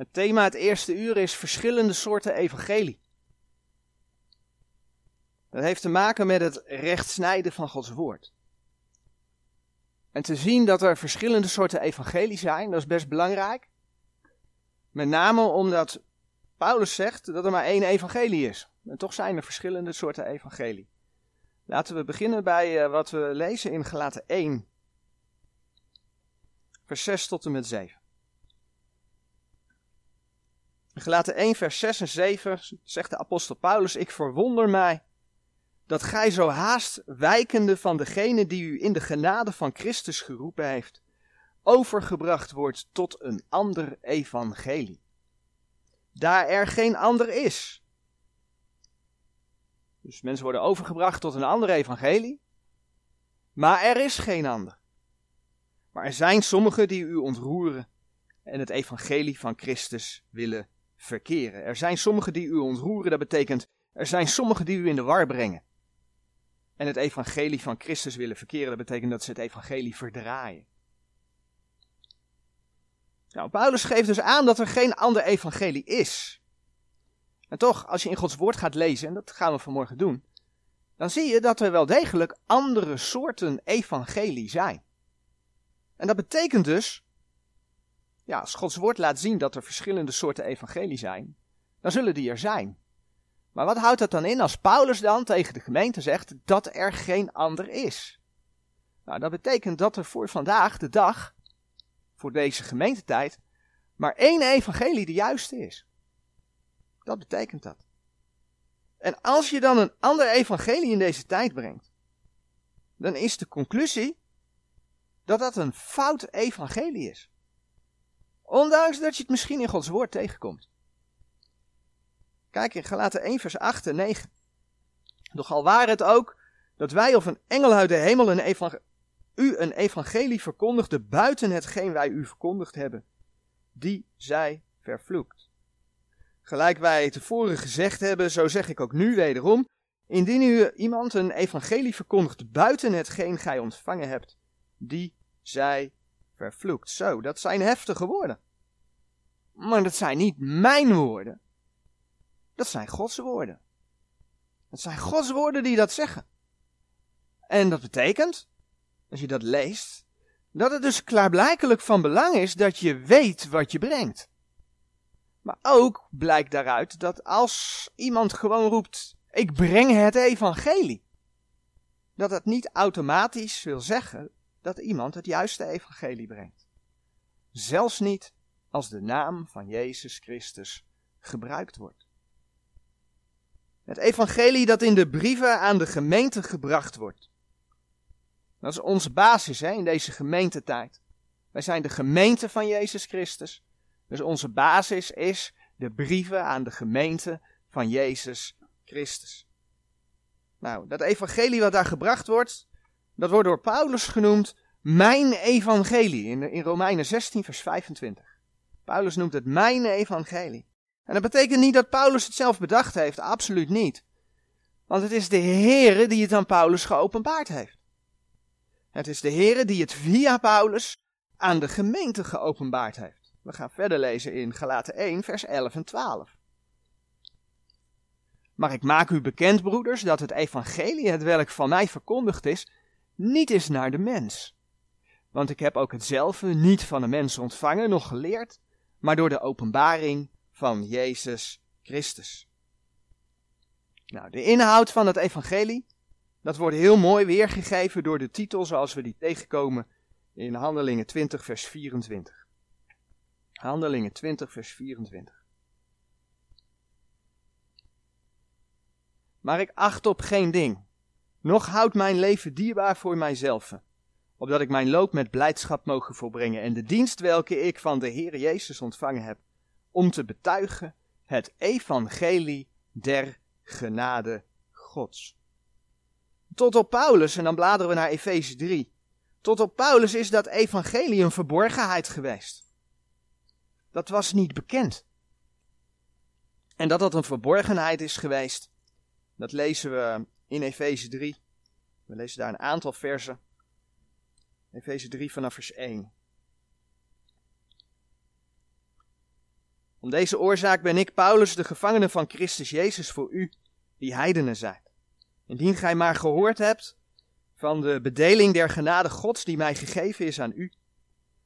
Het thema het eerste uur is verschillende soorten evangelie. Dat heeft te maken met het rechtsnijden van Gods woord. En te zien dat er verschillende soorten evangelie zijn, dat is best belangrijk. Met name omdat Paulus zegt dat er maar één evangelie is. En toch zijn er verschillende soorten evangelie. Laten we beginnen bij uh, wat we lezen in Galaten 1, vers 6 tot en met 7. Gelaten 1, vers 6 en 7 zegt de apostel Paulus: Ik verwonder mij dat gij zo haast wijkende van degene die u in de genade van Christus geroepen heeft, overgebracht wordt tot een ander evangelie. Daar er geen ander is. Dus mensen worden overgebracht tot een ander evangelie, maar er is geen ander. Maar er zijn sommigen die u ontroeren en het evangelie van Christus willen verkeren. Er zijn sommigen die u ontroeren, dat betekent er zijn sommigen die u in de war brengen. En het evangelie van Christus willen verkeren, dat betekent dat ze het evangelie verdraaien. Nou, Paulus geeft dus aan dat er geen ander evangelie is. En toch, als je in Gods woord gaat lezen, en dat gaan we vanmorgen doen, dan zie je dat er wel degelijk andere soorten evangelie zijn. En dat betekent dus ja, als Gods woord laat zien dat er verschillende soorten evangelie zijn, dan zullen die er zijn. Maar wat houdt dat dan in als Paulus dan tegen de gemeente zegt dat er geen ander is? Nou, dat betekent dat er voor vandaag de dag, voor deze gemeentetijd, maar één evangelie de juiste is. Dat betekent dat. En als je dan een ander evangelie in deze tijd brengt, dan is de conclusie dat dat een fout evangelie is. Ondanks dat je het misschien in Gods woord tegenkomt. Kijk in Galaten 1 vers 8 en 9. Doch al waar het ook dat wij of een engel uit de hemel een u een evangelie verkondigde buiten hetgeen wij u verkondigd hebben, die zij vervloekt. Gelijk wij tevoren gezegd hebben, zo zeg ik ook nu wederom, indien u iemand een evangelie verkondigt buiten hetgeen gij ontvangen hebt, die zij vervloekt. Zo, dat zijn heftige woorden. Maar dat zijn niet mijn woorden. Dat zijn Gods woorden. Dat zijn Gods woorden die dat zeggen. En dat betekent, als je dat leest, dat het dus klaarblijkelijk van belang is dat je weet wat je brengt. Maar ook blijkt daaruit dat als iemand gewoon roept: Ik breng het evangelie, dat dat niet automatisch wil zeggen dat iemand het juiste evangelie brengt. Zelfs niet als de naam van Jezus Christus gebruikt wordt. Het evangelie dat in de brieven aan de gemeente gebracht wordt. Dat is onze basis hè, in deze gemeentetijd. Wij zijn de gemeente van Jezus Christus. Dus onze basis is de brieven aan de gemeente van Jezus Christus. Nou, dat evangelie wat daar gebracht wordt, dat wordt door Paulus genoemd mijn evangelie in, in Romeinen 16, vers 25. Paulus noemt het mijn evangelie. En dat betekent niet dat Paulus het zelf bedacht heeft, absoluut niet. Want het is de Heere die het aan Paulus geopenbaard heeft. Het is de Heere die het via Paulus aan de gemeente geopenbaard heeft. We gaan verder lezen in Galaten 1, vers 11 en 12. Maar ik maak u bekend, broeders, dat het evangelie, het welk van mij verkondigd is, niet is naar de mens. Want ik heb ook hetzelfde niet van de mens ontvangen, nog geleerd, maar door de openbaring van Jezus Christus. Nou, de inhoud van het evangelie, dat wordt heel mooi weergegeven door de titel zoals we die tegenkomen in Handelingen 20 vers 24. Handelingen 20 vers 24. Maar ik acht op geen ding, nog houdt mijn leven dierbaar voor mijzelf, opdat ik mijn loop met blijdschap mogen volbrengen en de dienst welke ik van de Heer Jezus ontvangen heb, om te betuigen het evangelie der genade Gods. Tot op Paulus, en dan bladeren we naar Efeze 3, tot op Paulus is dat evangelie een verborgenheid geweest. Dat was niet bekend. En dat dat een verborgenheid is geweest, dat lezen we in Efeze 3. We lezen daar een aantal versen. Efeze 3 vanaf vers 1. Om deze oorzaak ben ik, Paulus, de gevangene van Christus Jezus voor u, die heidenen zijn. Indien gij maar gehoord hebt van de bedeling der genade Gods die mij gegeven is aan u,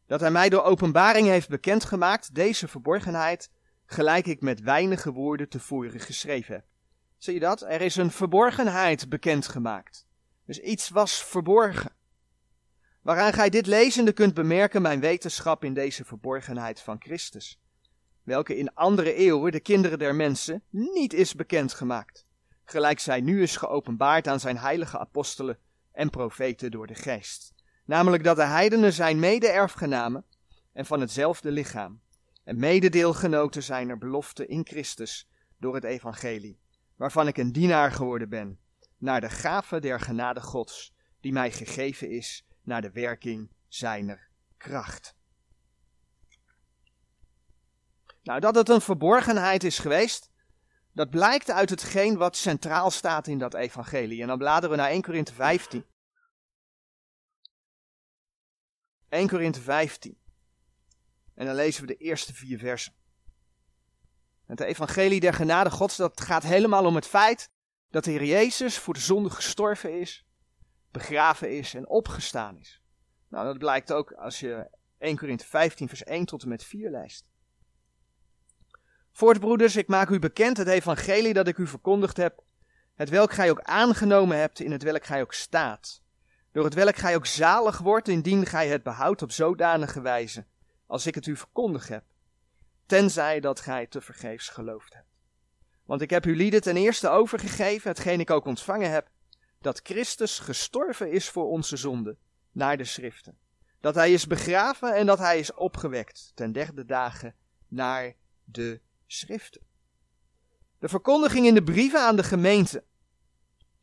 dat hij mij door openbaring heeft bekendgemaakt, deze verborgenheid, gelijk ik met weinige woorden tevoren geschreven heb. Zie je dat? Er is een verborgenheid bekendgemaakt. Dus iets was verborgen. Waaraan gij dit lezende kunt bemerken mijn wetenschap in deze verborgenheid van Christus, welke in andere eeuwen de kinderen der mensen niet is bekendgemaakt, gelijk zij nu is geopenbaard aan zijn heilige apostelen en profeten door de geest. Namelijk dat de heidenen zijn mede-erfgenamen en van hetzelfde lichaam, en mededeelgenoten zijn er belofte in Christus door het evangelie, waarvan ik een dienaar geworden ben, naar de gave der genade Gods, die mij gegeven is naar de werking zijner kracht. Nou, dat het een verborgenheid is geweest, dat blijkt uit hetgeen wat centraal staat in dat evangelie. En dan bladeren we naar 1 Korinthe 15. 1 Korinthe 15. En dan lezen we de eerste vier versen. Het evangelie der genade gods, dat gaat helemaal om het feit dat de Heer Jezus voor de zonde gestorven is, begraven is en opgestaan is. Nou, dat blijkt ook als je 1 Korinthe 15 vers 1 tot en met 4 leest. Voortbroeders, ik maak u bekend het evangelie dat ik u verkondigd heb, het welk gij ook aangenomen hebt, in het welk gij ook staat, door het welk gij ook zalig wordt, indien gij het behoudt op zodanige wijze, als ik het u verkondigd heb, tenzij dat gij te vergeefs geloofd hebt. Want ik heb u lieden ten eerste overgegeven, hetgeen ik ook ontvangen heb, dat Christus gestorven is voor onze zonden, naar de schriften. Dat hij is begraven en dat hij is opgewekt ten derde dagen naar de schriften. De verkondiging in de brieven aan de gemeente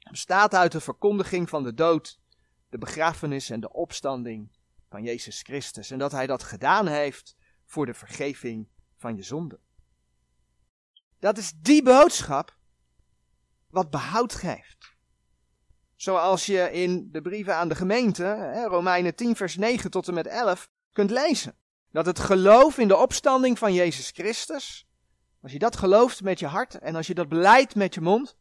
bestaat uit de verkondiging van de dood, de begrafenis en de opstanding van Jezus Christus. En dat hij dat gedaan heeft voor de vergeving van je zonden. Dat is die boodschap wat behoud geeft. Zoals je in de brieven aan de gemeente, Romeinen 10 vers 9 tot en met 11, kunt lezen. Dat het geloof in de opstanding van Jezus Christus, als je dat gelooft met je hart en als je dat beleidt met je mond,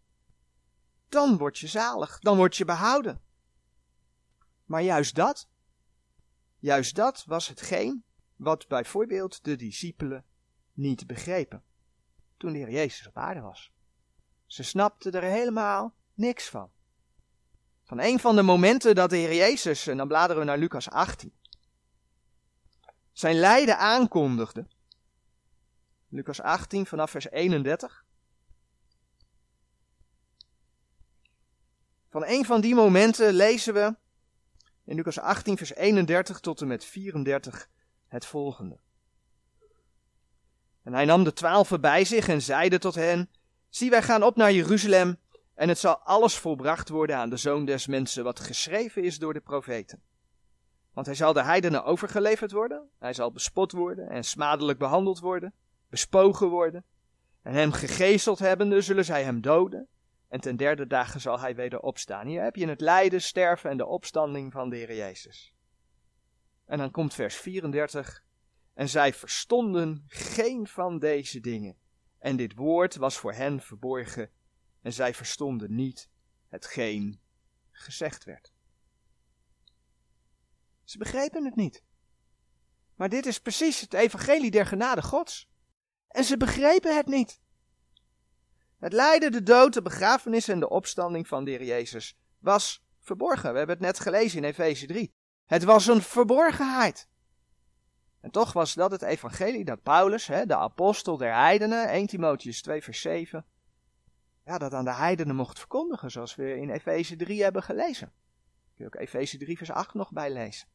dan word je zalig, dan word je behouden. Maar juist dat, juist dat was hetgeen wat bijvoorbeeld de discipelen niet begrepen toen de Heer Jezus op aarde was. Ze snapten er helemaal niks van. Van een van de momenten dat de Heer Jezus, en dan bladeren we naar Lucas 18, zijn lijden aankondigde. Lucas 18 vanaf vers 31. Van een van die momenten lezen we in Lucas 18 vers 31 tot en met 34 het volgende. En hij nam de twaalfen bij zich en zeide tot hen, zie wij gaan op naar Jeruzalem en het zal alles volbracht worden aan de zoon des mensen wat geschreven is door de profeten. Want hij zal de heidenen overgeleverd worden, hij zal bespot worden en smadelijk behandeld worden, bespogen worden. En hem gegezeld hebbende zullen zij hem doden. En ten derde dagen zal hij weder opstaan. Hier heb je het lijden, sterven en de opstanding van de Heer Jezus. En dan komt vers 34. En zij verstonden geen van deze dingen. En dit woord was voor hen verborgen. En zij verstonden niet hetgeen gezegd werd. Ze begrepen het niet. Maar dit is precies het evangelie der genade Gods. En ze begrepen het niet. Het lijden, de dood, de begrafenis en de opstanding van de Heer Jezus was verborgen. We hebben het net gelezen in Efeze 3. Het was een verborgenheid. En toch was dat het evangelie dat Paulus, hè, de apostel der heidenen, 1 Timotheus 2 vers 7, ja, dat aan de heidenen mocht verkondigen, zoals we in Efeze 3 hebben gelezen. Kun je ook Efeze 3 vers 8 nog bijlezen.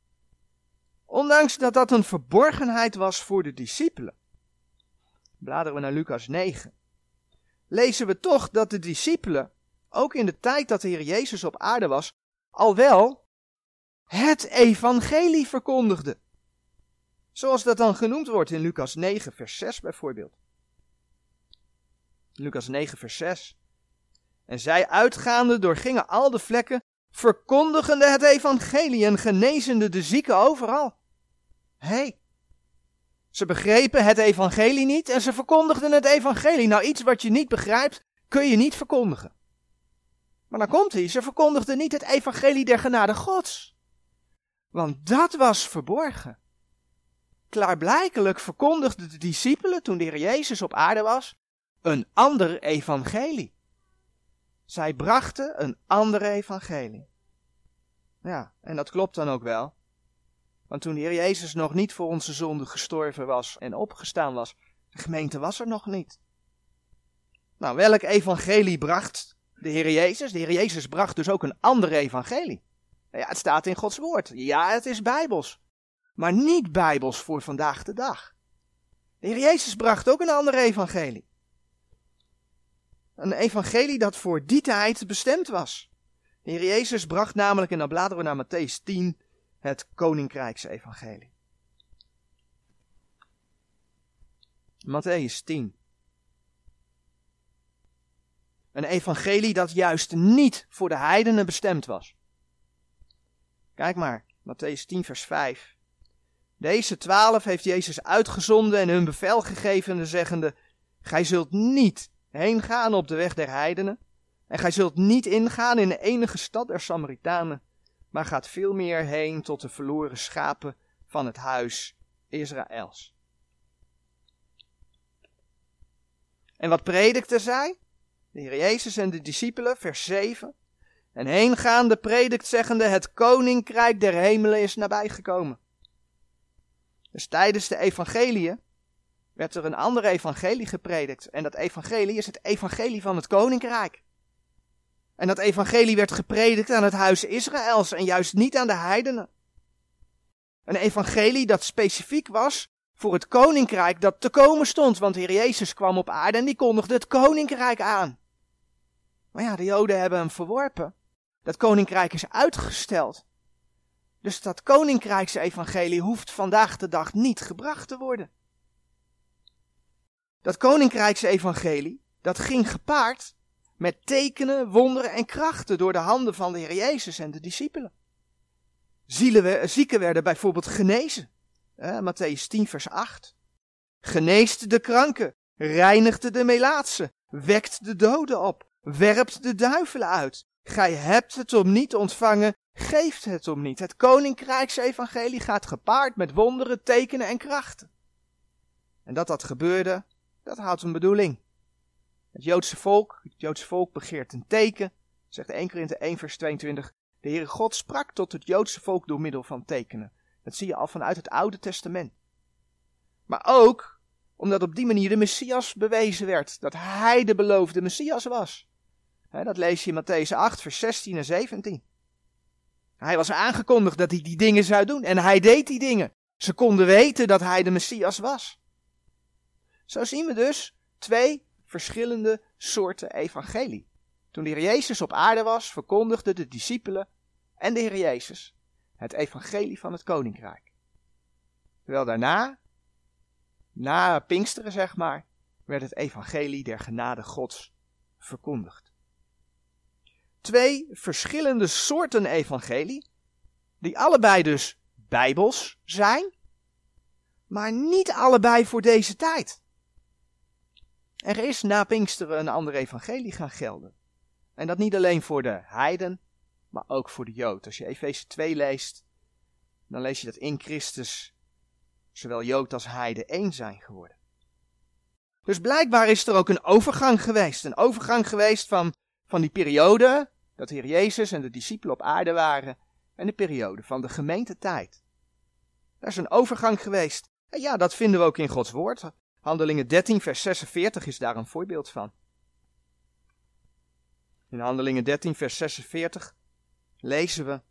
Ondanks dat dat een verborgenheid was voor de discipelen, bladeren we naar Lucas 9, lezen we toch dat de discipelen, ook in de tijd dat de Heer Jezus op aarde was, al wel het evangelie verkondigden. Zoals dat dan genoemd wordt in Lucas 9, vers 6 bijvoorbeeld. Lucas 9, vers 6. En zij uitgaande doorgingen al de vlekken, verkondigende het evangelie en genezende de zieken overal. Hé, hey, Ze begrepen het evangelie niet en ze verkondigden het evangelie. Nou, iets wat je niet begrijpt, kun je niet verkondigen. Maar dan komt hij, ze verkondigden niet het evangelie der genade gods. Want dat was verborgen. Klaarblijkelijk verkondigden de discipelen, toen de Heer Jezus op aarde was, een ander evangelie. Zij brachten een ander evangelie. Ja, en dat klopt dan ook wel. Want toen de Heer Jezus nog niet voor onze zonde gestorven was en opgestaan was, de gemeente was er nog niet. Nou, welk evangelie bracht de Heer Jezus? De Heer Jezus bracht dus ook een ander evangelie. Nou ja, het staat in Gods woord. Ja, het is bijbels. Maar niet bijbels voor vandaag de dag. De Heer Jezus bracht ook een ander evangelie. Een evangelie dat voor die tijd bestemd was. De Heer Jezus bracht namelijk, en dan bladeren we naar Matthäus 10, het Koninkrijksevangelie. Matthäus 10. Een evangelie dat juist niet voor de heidenen bestemd was. Kijk maar, Matthäus 10, vers 5. Deze twaalf heeft Jezus uitgezonden en hun bevel gegeven, zeggende: Gij zult niet heen gaan op de weg der heidenen, en gij zult niet ingaan in de enige stad der Samaritanen, maar gaat veel meer heen tot de verloren schapen van het huis Israëls. En wat predikte zij? De Heer Jezus en de discipelen, vers 7. En heengaande predikt zeggende, het koninkrijk der hemelen is nabijgekomen. Dus tijdens de evangeliën werd er een andere evangelie gepredikt. En dat evangelie is het evangelie van het koninkrijk. En dat evangelie werd gepredikt aan het huis Israëls en juist niet aan de heidenen. Een evangelie dat specifiek was voor het koninkrijk dat te komen stond, want de Heer Jezus kwam op aarde en die kondigde het koninkrijk aan. Maar ja, de Joden hebben hem verworpen. Dat koninkrijk is uitgesteld. Dus dat koninkrijksevangelie hoeft vandaag de dag niet gebracht te worden. Dat koninkrijksevangelie, dat ging gepaard met tekenen, wonderen en krachten door de handen van de Heer Jezus en de discipelen. Zieken werden bijvoorbeeld genezen. Eh, Matthäus 10 vers 8. Geneest de kranken, reinigt de melaatse, wekt de doden op, werpt de duivelen uit. Gij hebt het om niet ontvangen, geeft het om niet. Het koninkrijksevangelie gaat gepaard met wonderen, tekenen en krachten. En dat dat gebeurde, dat houdt een bedoeling. Het Joodse volk, het Joodse volk begeert een teken, zegt 1 Korinthe 1 vers 22. De Heere God sprak tot het Joodse volk door middel van tekenen. Dat zie je al vanuit het Oude Testament. Maar ook omdat op die manier de Messias bewezen werd, dat hij de beloofde Messias was. Dat lees je in Matthäus 8 vers 16 en 17. Hij was aangekondigd dat hij die dingen zou doen en hij deed die dingen. Ze konden weten dat hij de Messias was. Zo zien we dus twee verschillende soorten evangelie. Toen de Heer Jezus op aarde was, verkondigden de discipelen en de Heer Jezus het evangelie van het koninkrijk. Terwijl daarna, na Pinksteren zeg maar, werd het evangelie der genade Gods verkondigd. Twee verschillende soorten evangelie, die allebei dus bijbels zijn, maar niet allebei voor deze tijd. Er is na Pinksteren een ander evangelie gaan gelden. En dat niet alleen voor de heiden, maar ook voor de Jood. Als je Efeze 2 leest, dan lees je dat in Christus zowel Jood als heide één zijn geworden. Dus blijkbaar is er ook een overgang geweest. Een overgang geweest van, van die periode dat Heer Jezus en de discipelen op aarde waren en de periode van de gemeentetijd. Daar is een overgang geweest. En ja, dat vinden we ook in Gods woord. Handelingen 13, vers 46 is daar een voorbeeld van. In Handelingen 13, vers 46 lezen we.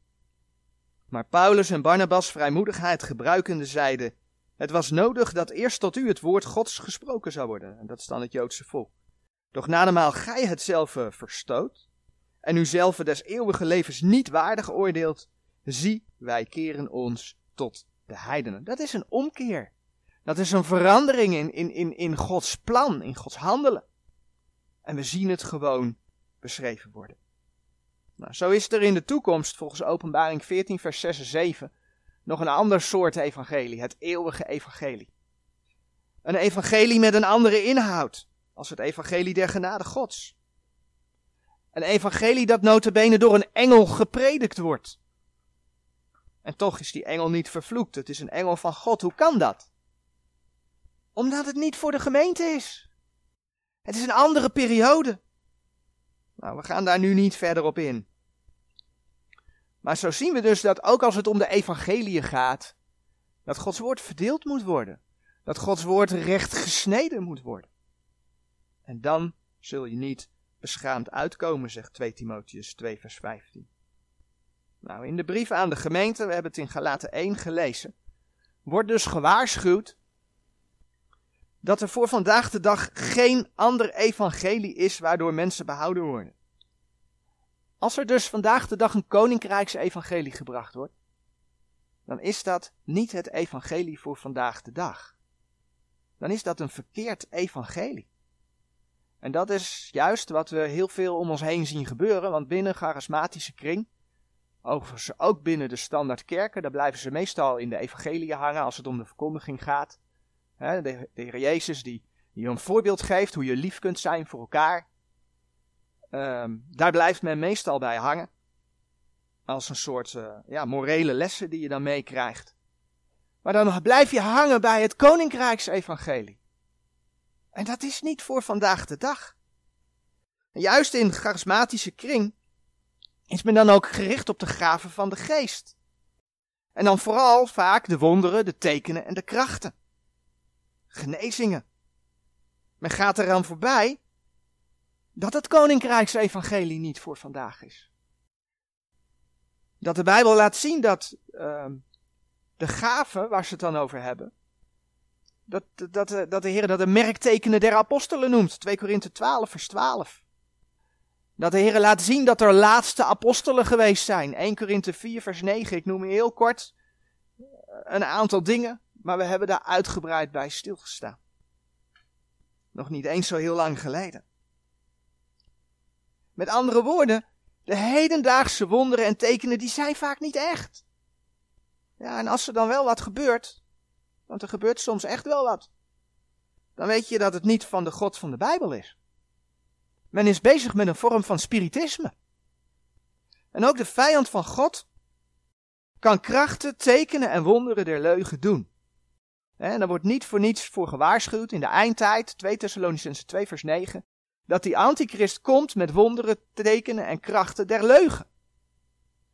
Maar Paulus en Barnabas vrijmoedigheid gebruikende zeiden: Het was nodig dat eerst tot u het woord Gods gesproken zou worden. En dat is dan het Joodse volk. Doch nademaal gij het zelf verstoot en u zelf des eeuwige levens niet waardig oordeelt, zie, wij keren ons tot de heidenen. Dat is een omkeer. Dat is een verandering in, in, in, in Gods plan, in Gods handelen. En we zien het gewoon beschreven worden. Nou, zo is er in de toekomst, volgens Openbaring 14, vers 6 en 7, nog een ander soort evangelie, het eeuwige evangelie. Een evangelie met een andere inhoud als het evangelie der genade gods. Een evangelie dat notabene door een engel gepredikt wordt. En toch is die engel niet vervloekt. Het is een engel van God. Hoe kan dat? Omdat het niet voor de gemeente is. Het is een andere periode. Nou, we gaan daar nu niet verder op in. Maar zo zien we dus dat ook als het om de evangelie gaat, dat Gods woord verdeeld moet worden. Dat Gods woord recht gesneden moet worden. En dan zul je niet beschaamd uitkomen, zegt 2 Timotheus 2 vers 15. Nou, in de brief aan de gemeente, we hebben het in Galaten 1 gelezen, wordt dus gewaarschuwd dat er voor vandaag de dag geen ander evangelie is waardoor mensen behouden worden. Als er dus vandaag de dag een koninkrijksevangelie gebracht wordt, dan is dat niet het evangelie voor vandaag de dag. Dan is dat een verkeerd evangelie. En dat is juist wat we heel veel om ons heen zien gebeuren, want binnen charismatische kring, overigens ook binnen de standaard kerken, daar blijven ze meestal in de evangelie hangen als het om de verkondiging gaat. de, de Heer Jezus die, die een voorbeeld geeft hoe je lief kunt zijn voor elkaar. Ehm, daar blijft men meestal bij hangen. Als een soort uh, ja, morele lessen die je dan meekrijgt. Maar dan blijf je hangen bij het koninkrijksevangelie. En dat is niet voor vandaag de dag. Juist in charismatische kring is men dan ook gericht op de gaven van de geest. En dan vooral vaak de wonderen, de tekenen en de krachten. Genezingen. Men gaat eraan voorbij dat het koninkrijksevangelie niet voor vandaag is. Dat de Bijbel laat zien dat uh, de gaven waar ze het dan over hebben, dat, dat, dat de Heer dat de merktekenen der apostelen noemt. 2 Korinthe 12 vers 12. Dat de Heer laat zien dat er laatste apostelen geweest zijn. 1 Korinthe 4 vers 9. Ik noem heel kort een aantal dingen, maar we hebben daar uitgebreid bij stilgestaan. Nog niet eens zo heel lang geleden. Met andere woorden, de hedendaagse wonderen en tekenen, die zijn vaak niet echt. Ja, en als er dan wel wat gebeurt, want er gebeurt soms echt wel wat, dan weet je dat het niet van de God van de Bijbel is. Men is bezig met een vorm van spiritisme. En ook de vijand van God kan krachten, tekenen en wonderen der leugen doen. En daar wordt niet voor niets voor gewaarschuwd in de eindtijd, 2 Thessalonicense 2 vers 9 dat die antichrist komt met wonderen, tekenen en krachten der leugen.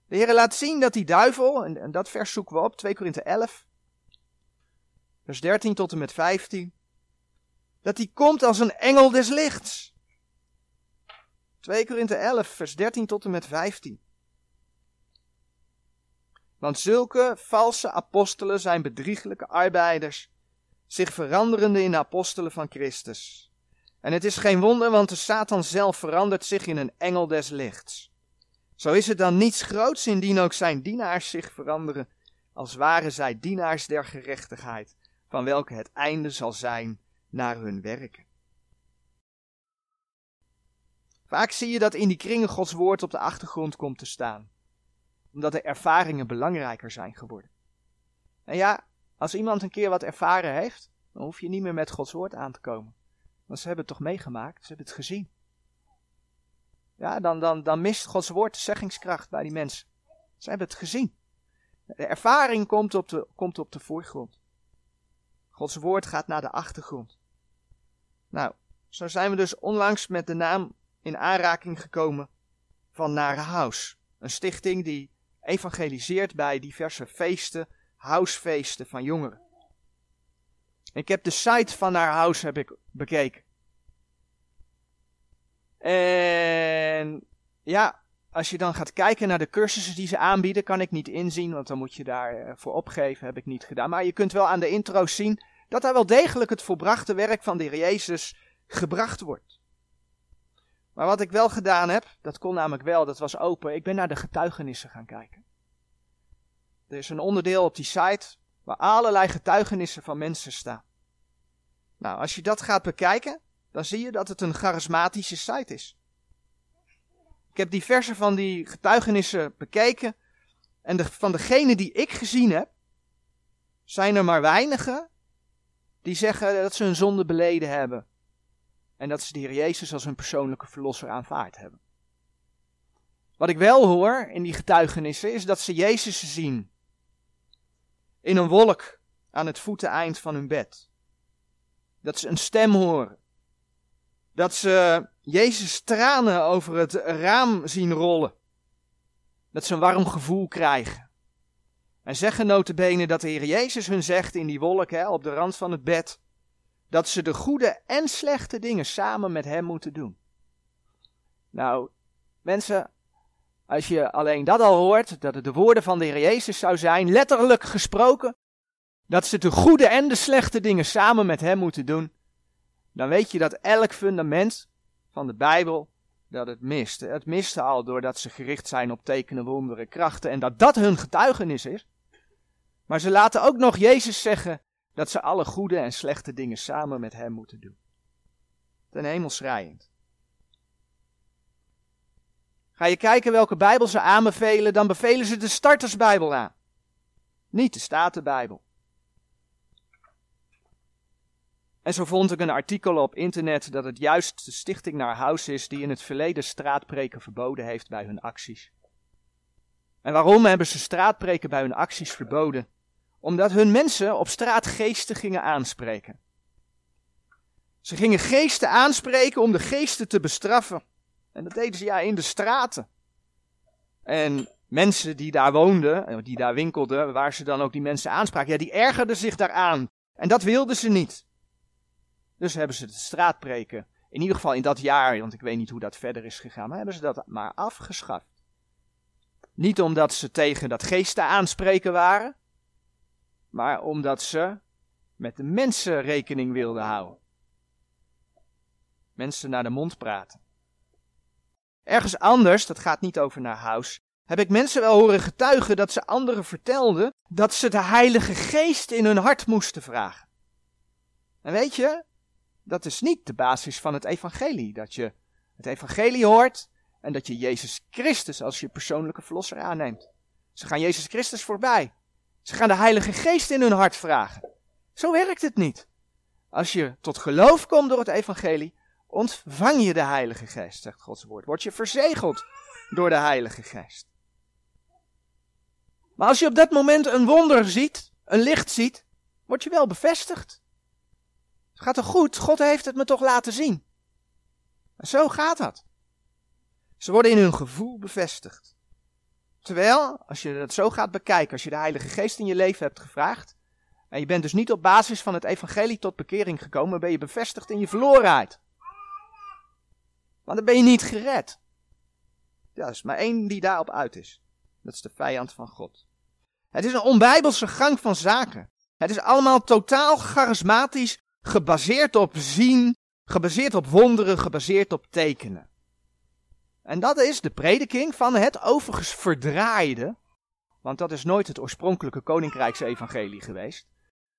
De Heer laat zien dat die duivel, en, dat vers zoeken we op, 2 Korinthe 11, vers 13 tot en met 15, dat die komt als een engel des lichts. 2 Korinthe 11, vers 13 tot en met 15. Want zulke valse apostelen zijn bedrieglijke arbeiders, zich veranderende in de apostelen van Christus. En het is geen wonder, want de Satan zelf verandert zich in een engel des lichts. Zo is het dan niets groots indien ook zijn dienaars zich veranderen, als waren zij dienaars der gerechtigheid, van welke het einde zal zijn naar hun werken. Vaak zie je dat in die kringen Gods woord op de achtergrond komt te staan, omdat de ervaringen belangrijker zijn geworden. En ja, als iemand een keer wat ervaren heeft, dan hoef je niet meer met Gods woord aan te komen. Want ze hebben het toch meegemaakt, ze hebben het gezien. Ja, dan, dan, dan mist Gods woord de zeggingskracht bij die mensen. Ze hebben het gezien. De ervaring komt op de, komt op de voorgrond. Gods woord gaat naar de achtergrond. Nou, zo zijn we dus onlangs met de naam in aanraking gekomen van Nare House. Een stichting die evangeliseert bij diverse feesten, housefeesten van jongeren. Ik heb de site van haar house heb ik bekeken. En ja, als je dan gaat kijken naar de cursussen die ze aanbieden, kan ik niet inzien, want dan moet je daarvoor opgeven, heb ik niet gedaan. Maar je kunt wel aan de intro zien dat daar wel degelijk het volbrachte werk van de Heer Jezus gebracht wordt. Maar wat ik wel gedaan heb, dat kon namelijk wel, dat was open, ik ben naar de getuigenissen gaan kijken. Er is een onderdeel op die site waar allerlei getuigenissen van mensen staan. Nou, als je dat gaat bekijken, dan zie je dat het een charismatische site is. Ik heb diverse van die getuigenissen bekeken. En van degene die ik gezien heb, zijn er maar weinigen die zeggen dat ze hun zonde beleden hebben. En dat ze de Heer Jezus als hun persoonlijke verlosser aanvaard hebben. Wat ik wel hoor in die getuigenissen is dat ze Jezus zien. In een wolk aan het voeteneind van hun bed. Dat ze een stem horen. Dat ze Jezus tranen over het raam zien rollen. Dat ze een warm gevoel krijgen. En zeggen notabene dat de Heer Jezus hun zegt in die wolk hè, op de rand van het bed. Dat ze de goede en slechte dingen samen met hem moeten doen. Nou, mensen, als je alleen dat al hoort, dat het de woorden van de Heer Jezus zou zijn, letterlijk gesproken, dat ze de goede en de slechte dingen samen met hem moeten doen, dan weet je dat elk fundament van de Bijbel dat het mist. Het miste al doordat ze gericht zijn op tekenen, wonderen, krachten en dat dat hun getuigenis is. Maar ze laten ook nog Jezus zeggen dat ze alle goede en slechte dingen samen met hem moeten doen. Ten hemel schrijend. Ga je kijken welke Bijbel ze aanbevelen, dan bevelen ze de startersbijbel aan. Niet de Statenbijbel. En zo vond ik een artikel op internet dat het juist de stichting naar huis is die in het verleden straatpreken verboden heeft bij hun acties. En waarom hebben ze straatpreken bij hun acties verboden? Omdat hun mensen op straat geesten gingen aanspreken. Ze gingen geesten aanspreken om de geesten te bestraffen. En dat deden ze ja in de straten. En mensen die daar woonden, die daar winkelden, waar ze dan ook die mensen aanspraken, ja, die ergerden zich daaraan. En dat wilden ze niet. Dus hebben ze de straatpreken, in ieder geval in dat jaar, want ik weet niet hoe dat verder is gegaan, maar hebben ze dat maar afgeschaft. Niet omdat ze tegen dat geesten aanspreken waren, maar omdat ze met de mensen rekening wilden houden. Mensen naar de mond praten. Ergens anders, dat gaat niet over naar huis, heb ik mensen wel horen getuigen dat ze anderen vertelden dat ze de Heilige Geest in hun hart moesten vragen. En weet je, dat is niet de basis van het evangelie. Dat je het evangelie hoort en dat je Jezus Christus als je persoonlijke verlosser aanneemt. Ze gaan Jezus Christus voorbij. Ze gaan de Heilige Geest in hun hart vragen. Zo werkt het niet. Als je tot geloof komt door het evangelie, ontvang je de Heilige Geest, zegt Gods woord. Word je verzegeld door de Heilige Geest. Maar als je op dat moment een wonder ziet, een licht ziet, word je wel bevestigd. Het gaat toch goed? God heeft het me toch laten zien. En zo gaat dat. Ze worden in hun gevoel bevestigd. Terwijl, als je het zo gaat bekijken, als je de Heilige Geest in je leven hebt gevraagd, en je bent dus niet op basis van het evangelie tot bekering gekomen, ben je bevestigd in je verlorenheid. Want dan ben je niet gered. Ja, er is maar één die daarop uit is. Dat is de vijand van God. Het is een onbijbelse gang van zaken. Het is allemaal totaal charismatisch, gebaseerd op zien, gebaseerd op wonderen, gebaseerd op tekenen. En dat is de prediking van het overigens verdraaide, want dat is nooit het oorspronkelijke koninkrijksevangelie geweest.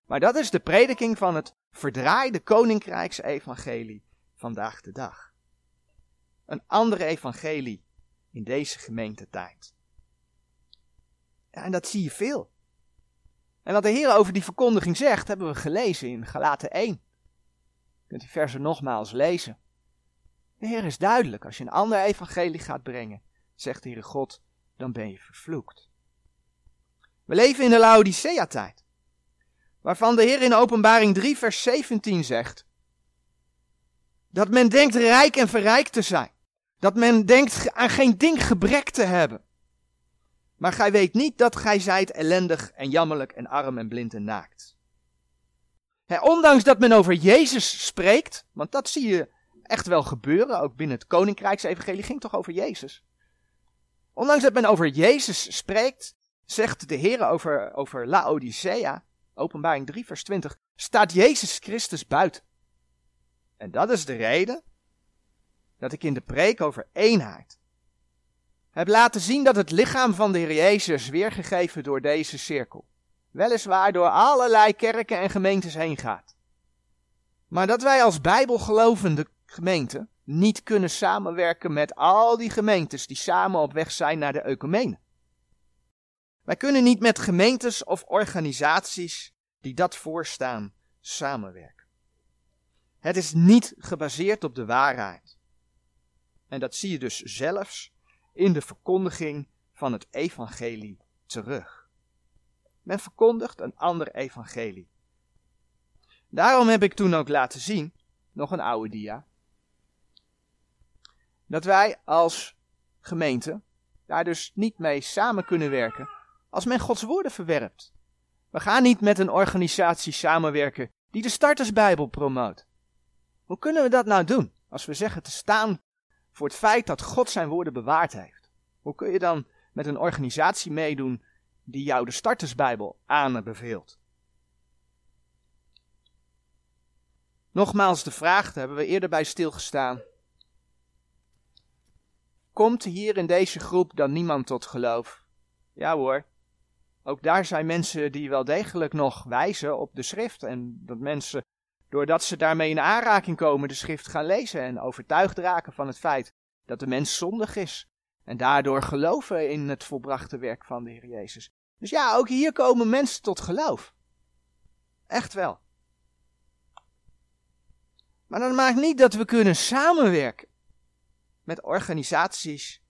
Maar dat is de prediking van het verdraaide koninkrijksevangelie vandaag de dag. Een andere evangelie in deze gemeentetijd. En dat zie je veel. En wat de Heer over die verkondiging zegt, hebben we gelezen in Galaten 1. Je kunt die versen nogmaals lezen. De Heer is duidelijk. Als je een ander evangelie gaat brengen, zegt de Heere God, dan ben je vervloekt. We leven in de Laodicea-tijd, waarvan de Heer in openbaring 3 vers 17 zegt, dat men denkt rijk en verrijkt te zijn. Dat men denkt aan geen ding gebrek te hebben. Maar gij weet niet dat gij zijt ellendig en jammerlijk en arm en blind en naakt. ondanks dat men over Jezus spreekt, want dat zie je echt wel gebeuren, ook binnen het Koninkrijksevangelie ging toch over Jezus. Ondanks dat men over Jezus spreekt, zegt de Heer over, over Laodicea, openbaring 3 vers 20, staat Jezus Christus buiten. En dat is de reden dat ik in de preek over eenheid heb laten zien dat het lichaam van de Heer Jezus, weergegeven door deze cirkel, weliswaar door allerlei kerken en gemeentes heen gaat. Maar dat wij als bijbelgelovende gemeente niet kunnen samenwerken met al die gemeentes die samen op weg zijn naar de ecumene. Wij kunnen niet met gemeentes of organisaties die dat voorstaan samenwerken. Het is niet gebaseerd op de waarheid. En dat zie je dus zelfs in de verkondiging van het evangelie terug. Men verkondigt een ander evangelie. Daarom heb ik toen ook laten zien, nog een oude dia, dat wij als gemeente daar dus niet mee samen kunnen werken als men Gods woorden verwerpt. We gaan niet met een organisatie samenwerken die de startersbijbel promoot. Hoe kunnen we dat nou doen als we zeggen te staan voor het feit dat God zijn woorden bewaard heeft? Hoe kun je dan met een organisatie meedoen die jou de startersbijbel aanbeveelt? Nogmaals de vraag, daar hebben we eerder bij stilgestaan. Komt hier in deze groep dan niemand tot geloof? Ja hoor. Ook daar zijn mensen die wel degelijk nog wijzen op de schrift. En dat mensen, doordat ze daarmee in aanraking komen, de schrift gaan lezen en overtuigd raken van het feit dat de mens zondig is. En daardoor geloven in het volbrachte werk van de Heer Jezus. Dus ja, ook hier komen mensen tot geloof. Echt wel. Maar dat maakt niet dat we kunnen samenwerken met organisaties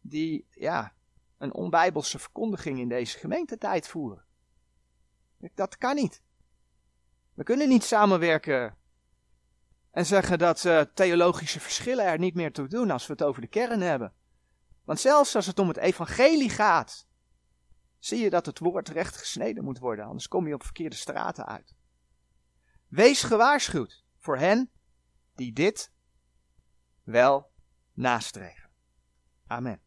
die ja, een onbijbelse verkondiging in deze gemeentetijd voeren. Dat kan niet. We kunnen niet samenwerken en zeggen dat uh, theologische verschillen er niet meer toe doen als we het over de kern hebben. Want zelfs als het om het evangelie gaat, zie je dat het woord recht gesneden moet worden, anders kom je op verkeerde straten uit. Wees gewaarschuwd voor hen die dit wel nastreven. Amen.